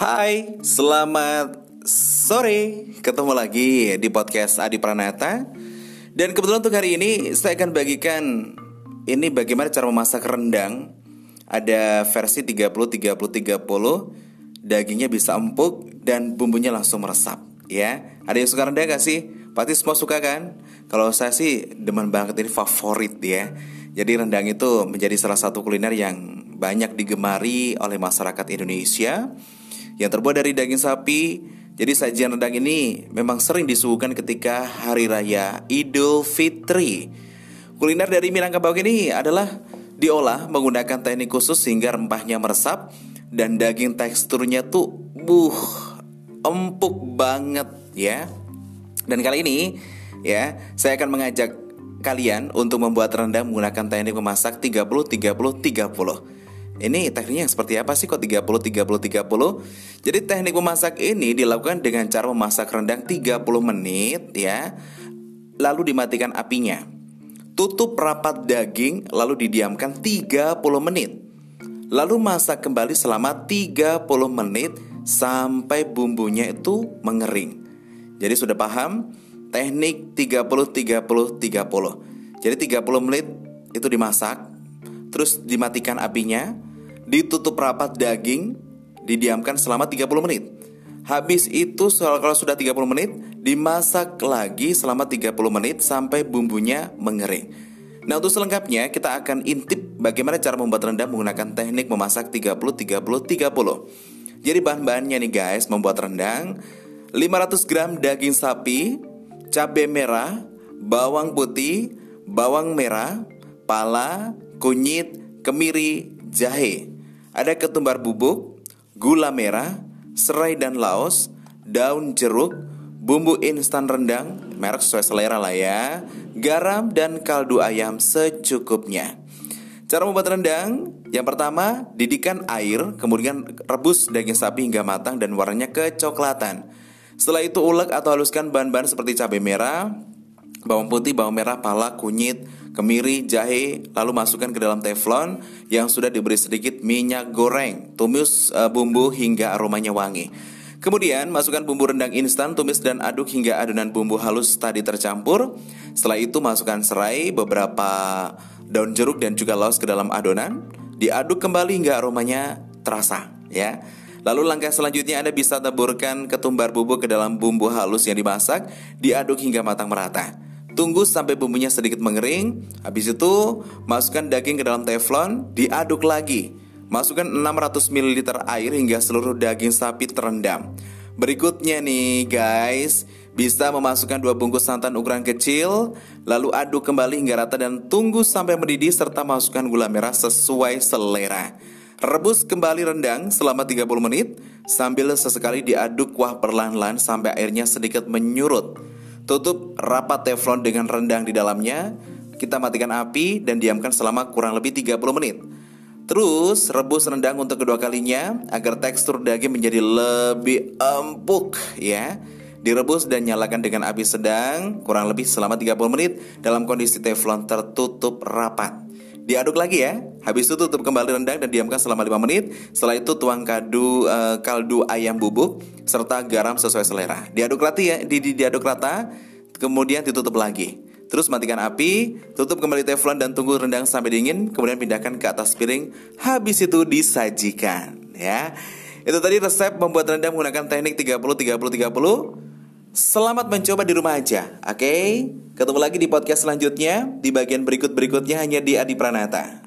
Hai, selamat sore. Ketemu lagi di podcast Adi Pranata. Dan kebetulan untuk hari ini saya akan bagikan ini bagaimana cara memasak rendang. Ada versi 30 30 30. Dagingnya bisa empuk dan bumbunya langsung meresap, ya. Ada yang suka rendang gak sih? Pasti semua suka kan? Kalau saya sih demen banget ini favorit ya. Jadi rendang itu menjadi salah satu kuliner yang banyak digemari oleh masyarakat Indonesia yang terbuat dari daging sapi. Jadi sajian rendang ini memang sering disuguhkan ketika hari raya Idul Fitri. Kuliner dari Minangkabau ini adalah diolah menggunakan teknik khusus sehingga rempahnya meresap dan daging teksturnya tuh buh empuk banget ya. Dan kali ini ya, saya akan mengajak kalian untuk membuat rendang menggunakan teknik memasak 30 30 30. Ini tekniknya seperti apa sih kok 30 30 30? Jadi teknik memasak ini dilakukan dengan cara memasak rendang 30 menit ya. Lalu dimatikan apinya. Tutup rapat daging lalu didiamkan 30 menit. Lalu masak kembali selama 30 menit sampai bumbunya itu mengering. Jadi sudah paham teknik 30 30 30. Jadi 30 menit itu dimasak, terus dimatikan apinya, ditutup rapat daging, didiamkan selama 30 menit. Habis itu kalau sudah 30 menit, dimasak lagi selama 30 menit sampai bumbunya mengering. Nah untuk selengkapnya kita akan intip bagaimana cara membuat rendang menggunakan teknik memasak 30 30 30. Jadi bahan-bahannya nih guys membuat rendang 500 gram daging sapi, cabai merah, bawang putih, bawang merah, pala, kunyit, kemiri, jahe. Ada ketumbar bubuk, gula merah, serai dan laos, daun jeruk, bumbu instan rendang, merek sesuai selera lah ya, garam dan kaldu ayam secukupnya. Cara membuat rendang, yang pertama, didikan air, kemudian rebus daging sapi hingga matang dan warnanya kecoklatan. Setelah itu ulek atau haluskan bahan-bahan seperti cabai merah, bawang putih, bawang merah, pala, kunyit, kemiri, jahe, lalu masukkan ke dalam teflon yang sudah diberi sedikit minyak goreng. Tumis uh, bumbu hingga aromanya wangi. Kemudian masukkan bumbu rendang instan, tumis dan aduk hingga adonan bumbu halus tadi tercampur. Setelah itu masukkan serai, beberapa daun jeruk dan juga laos ke dalam adonan. Diaduk kembali hingga aromanya terasa, ya. Lalu langkah selanjutnya Anda bisa taburkan ketumbar bubuk ke dalam bumbu halus yang dimasak, diaduk hingga matang merata. Tunggu sampai bumbunya sedikit mengering. Habis itu, masukkan daging ke dalam teflon, diaduk lagi. Masukkan 600 ml air hingga seluruh daging sapi terendam. Berikutnya nih guys, bisa memasukkan dua bungkus santan ukuran kecil, lalu aduk kembali hingga rata dan tunggu sampai mendidih serta masukkan gula merah sesuai selera. Rebus kembali rendang selama 30 menit sambil sesekali diaduk kuah perlahan-lahan sampai airnya sedikit menyurut. Tutup rapat teflon dengan rendang di dalamnya. Kita matikan api dan diamkan selama kurang lebih 30 menit. Terus rebus rendang untuk kedua kalinya agar tekstur daging menjadi lebih empuk ya. Direbus dan nyalakan dengan api sedang kurang lebih selama 30 menit dalam kondisi teflon tertutup rapat. Diaduk lagi ya. Habis itu tutup kembali rendang dan diamkan selama 5 menit. Setelah itu tuang kadu uh, kaldu ayam bubuk serta garam sesuai selera. Diaduk rata ya, di, di, diaduk rata, kemudian ditutup lagi. Terus matikan api, tutup kembali teflon dan tunggu rendang sampai dingin, kemudian pindahkan ke atas piring. Habis itu disajikan, ya. Itu tadi resep membuat rendang menggunakan teknik 30 30 30. Selamat mencoba di rumah aja, oke? Okay? Ketemu lagi di podcast selanjutnya, di bagian berikut-berikutnya hanya di Adi Pranata.